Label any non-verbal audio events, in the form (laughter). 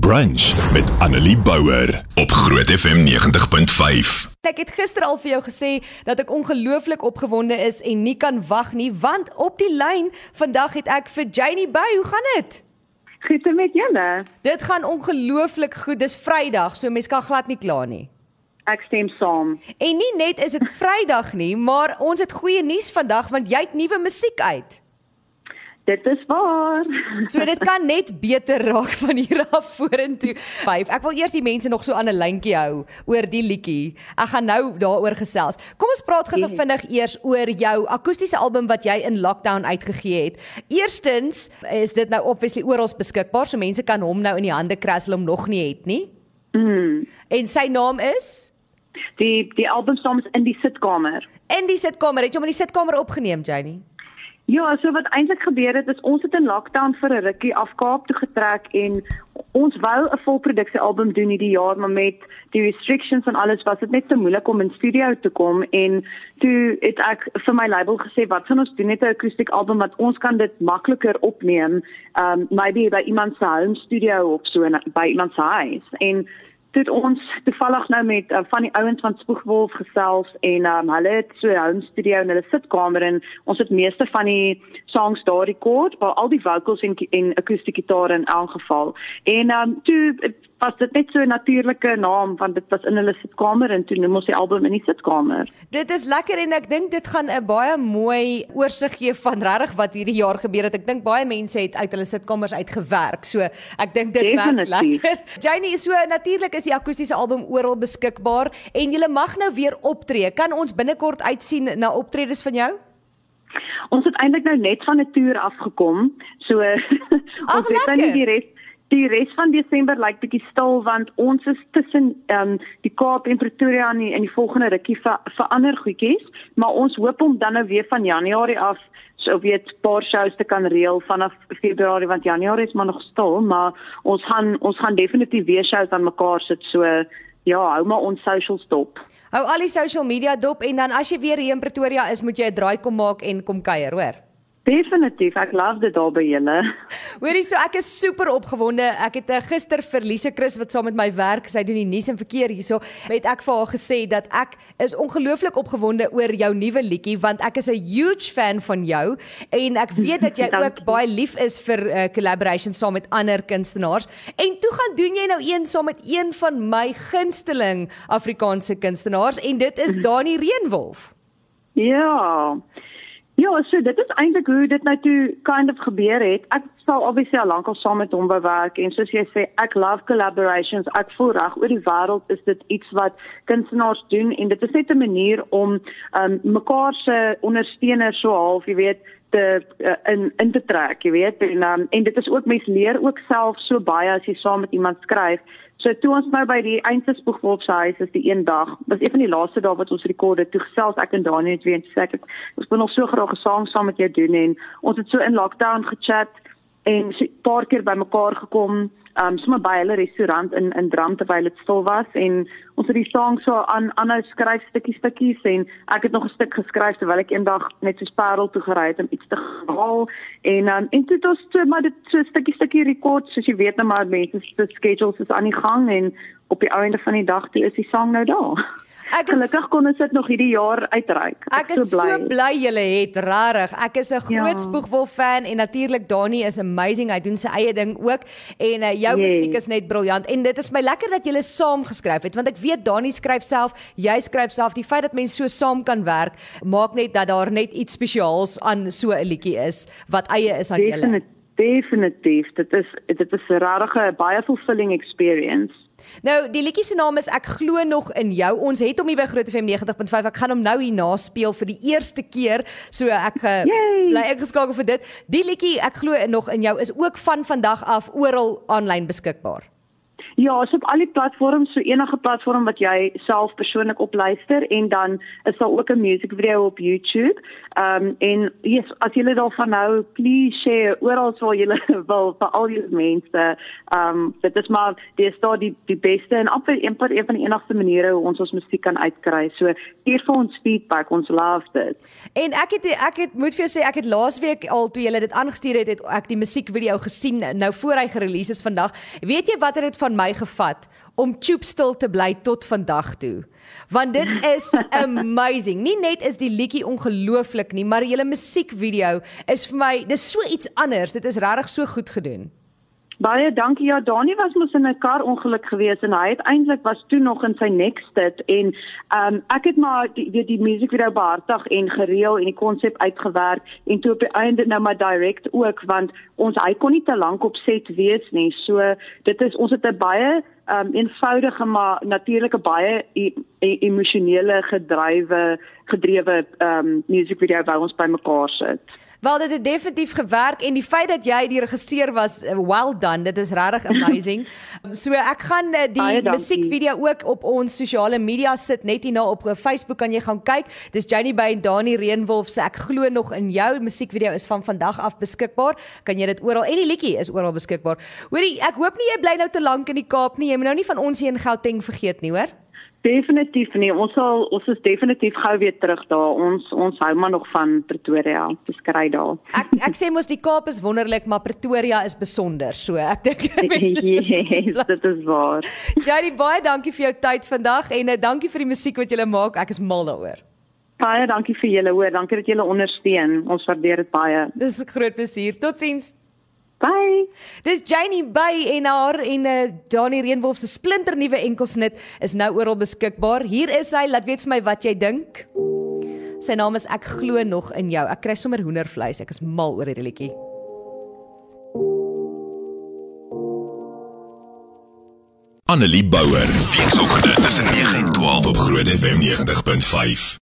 Brunch met Annelie Bouwer op Groot FM 90.5. Ek het gister al vir jou gesê dat ek ongelooflik opgewonde is en nie kan wag nie want op die lyn vandag het ek vir Janie by. Hoe gaan dit? Goed met julle. Dit gaan ongelooflik goed. Dis Vrydag, so mens kan glad nie kla nie. Ek stem saam. En nie net is dit Vrydag nie, maar ons het goeie nuus vandag want jy het nuwe musiek uit. Dit is waar. So dit kan net beter raak van hier af vorentoe. Vyf. Ek wil eers die mense nog so aan 'n lyntjie hou oor die liedjie. Ek gaan nou daaroor gesels. Kom ons praat gou vinnig eers oor jou akoestiese album wat jy in lockdown uitgegee het. Eerstens is dit nou obviously oral beskikbaar, so mense kan hom nou in die hande kry as hulle hom nog nie het nie. Mm. En sy naam is Die die album is In die sitkamer. In die sitkamer. Het jy hom in die sitkamer opgeneem, Janie? Ja, so wat eintlik gebeur het is ons het in lockdown vir 'n rukkie af Kaap toe getrek en ons wou 'n volproduksie album doen hierdie jaar, maar met die restrictions en alles was dit net te moeilik om in studio te kom en toe het ek vir my label gesê wat gaan ons doen net 'n akoestiek album wat ons kan dit makliker opneem, um maybe by iemand se home studio of so in, by iemand se huis. En het ons toevallig nou met uh, van die ouens van Spoegwolf gesels en um, hulle het so 'n home studio in hulle sitkamer en ons het meeste van die songs daar rekord waar al die vocals en en akoestiese gitare in elk geval. En um toe was dit net so 'n natuurlike naam want dit was in hulle sitkamer en toe noem ons die album in die sitkamer. Dit is lekker en ek dink dit gaan 'n baie mooi oorsig gee van regtig wat hierdie jaar gebeur het. Ek dink baie mense het uit hulle sitkamers uitgewerk. So ek dink dit werk lekker. (laughs) Janie, so natuurlik is die akoestiese album oral beskikbaar en jy mag nou weer optree. Kan ons binnekort uitsien na optredes van jou? Ons het eintlik nou net van 'n toer afgekom. So (laughs) ons het dan nie die res die res van Desember lyk bietjie stil want ons is tussen ehm um, die Kaap en Pretoria in die, in die volgende rukkie verander goedjies, maar ons hoop om dan nou weer van Januarie af so weet paar shows te kan reël vanaf Februarie want Januarie is maar nog stil, maar ons gaan ons gaan definitief weer shows aan mekaar sit so ja, hou maar ons socials dop. Hou al die social media dop en dan as jy weer hier in Pretoria is, moet jy 'n draai kom maak en kom kuier, hoor. Definitief, ek love dit daar by julle. Hoorie, so ek is super opgewonde. Ek het uh, gister vir Lise Chris wat saam met my werk, sy doen die nuus en verkeer hierso, het ek vir haar gesê dat ek is ongelooflik opgewonde oor jou nuwe liedjie want ek is 'n huge fan van jou en ek weet dat jy (laughs) ook baie lief is vir uh, collaborations saam met ander kunstenaars. En toe gaan doen jy nou een saam met een van my gunsteling Afrikaanse kunstenaars en dit is (laughs) Dani Reenwolf. Ja. Ja, so dit is eintlik hoe dit nou toe kind of gebeur het. Ek sal obviously al lank al saam met hom bewerk en soos jy sê, ek love collaborations. Ek voel reg oor die wêreld is dit iets wat kunstenaars doen en dit is net 'n manier om um mekaar se ondersteuners so half, jy weet, te uh, in in te trek, jy weet. En um, en dit is ook mens leer ook self so baie as jy saam met iemand skryf. So toe ons nou by die Eindse Spoegwolf se huis is die een dag. Was een van die laaste dae wat ons rekorde toe gesels ek en Daniel het weer en sê ek ons wil nog so graag 'n sang saam met jou doen en ons het so in lockdown gechat en 'n paar keer bymekaar gekom um sommer by hulle restaurant in in Dram terwyl dit stil was en ons het die sang so aan aanhou skryf stukkie stukkies en ek het nog 'n stuk geskryf terwyl ek eendag net so Parel toe gery het om iets te haal en um en dit was so maar dit so stukkie stukkie rekord soos jy weet nou maar mense se schedules is aan die gang en op die einde van die dag toe is die sang nou daar Ek is gelukkig kon ons dit nog hierdie jaar uitreik. Ek, ek is so bly, so bly julle het rarig. Ek is 'n groot ja. Spoegwolf fan en natuurlik Dani is amazing. Hy doen sy eie ding ook en uh, jou yes. musiek is net briljant en dit is my lekker dat julle saam geskryf het want ek weet Dani skryf self, jy skryf self. Die feit dat mense so saam kan werk maak net dat daar net iets spesiaals aan so 'n liedjie is wat eie is aan julle. Definitief. Dit is dit is 'n rarige baie fulfilling experience. Nou, die liedjie se naam is Ek glo nog in jou. Ons het hom hier by Groot FM 90.5. Ek gaan hom nou hier naspeel vir die eerste keer. So ek uh, bly ingeskakel vir dit. Die liedjie Ek glo nog in jou is ook van vandag af oral aanlyn beskikbaar. Ja, ons op al die platforms, so enige platform wat jy self persoonlik op luister en dan is daar ook 'n music video op YouTube. Ehm um, en yes, as julle daarvan hou, please share oral waar julle (laughs) wil vir al die mense. Ehm um, dit is maar dis daar die die beste en op een van een van die enigste maniere hoe ons ons musiek kan uitkry. So hier vir ons feedback, ons love dit. En ek het ek het moet vir jou sê ek het laasweek al toe julle dit aangestuur het, het ek die musiekvideo gesien nou voor hy gerelease is vandag. Weet jy wat het dit van my gevat om tube stil te bly tot vandag toe? Want dit is (laughs) amazing. Nie net is die liedjie ongelooflik nie, maar julle musiekvideo is vir my dis so iets anders. Dit is regtig so goed gedoen. Baie dankie. Ja, Dani was mos in 'n kar ongeluk gewees en hy uiteindelik was toe nog in sy next en um ek het maar die die, die musiekvideo behartig en gereël en die konsep uitgewerk en toe op die einde nou maar direk ook want ons hy kon nie te lank op set wees nie. So dit is ons het 'n baie um eenvoudige maar natuurlike baie e e emosionele gedrywe gedrewe um musiekvideo waar ons bymekaar sit. Wel dit het definitief gewerk en die feit dat jy die regisseur was, uh, well done. Dit is regtig amazing. (laughs) so ek gaan uh, die musiekvideo ook op ons sosiale media sit net hierna op uh, Facebook kan jy gaan kyk. Dis Janie by en Dani Reenwolf se ek glo nog in jou musiekvideo is van vandag af beskikbaar. Kan jy dit oral en die liedjie is oral beskikbaar. Hoorie, ek hoop nie jy bly nou te lank in die Kaap nie. Jy moet nou nie van ons hier in Gauteng vergeet nie, hoor? Definitief nie. Ons sal ons is definitief gou weer terug daar. Ons ons hou maar nog van Pretoria. Dis kry daar. Ek ek sê mos die Kaap is wonderlik, maar Pretoria is besonder. So ek dink (laughs) yes, dit is waar. Janie, baie dankie vir jou tyd vandag en uh, dankie vir die musiek wat jy maak. Ek is mal daaroor. Baie dankie vir julle hoor. Dankie dat julle ondersteun. Ons waardeer dit baie. Dis 'n groot plesier. Totsiens. Bye. Dis Janie by en haar en uh, Dani Reenwolf se splinter nuwe enkelsnit is nou oral beskikbaar. Hier is hy, laat weet vir my wat jy dink. Sy naam is Ek glo nog in jou. Ek kry sommer hoendervleis. Ek is mal oor hierdie liedjie. Annelie Bouwer. Weensoggende tussen 9 en 12 op Groot FM 90.5.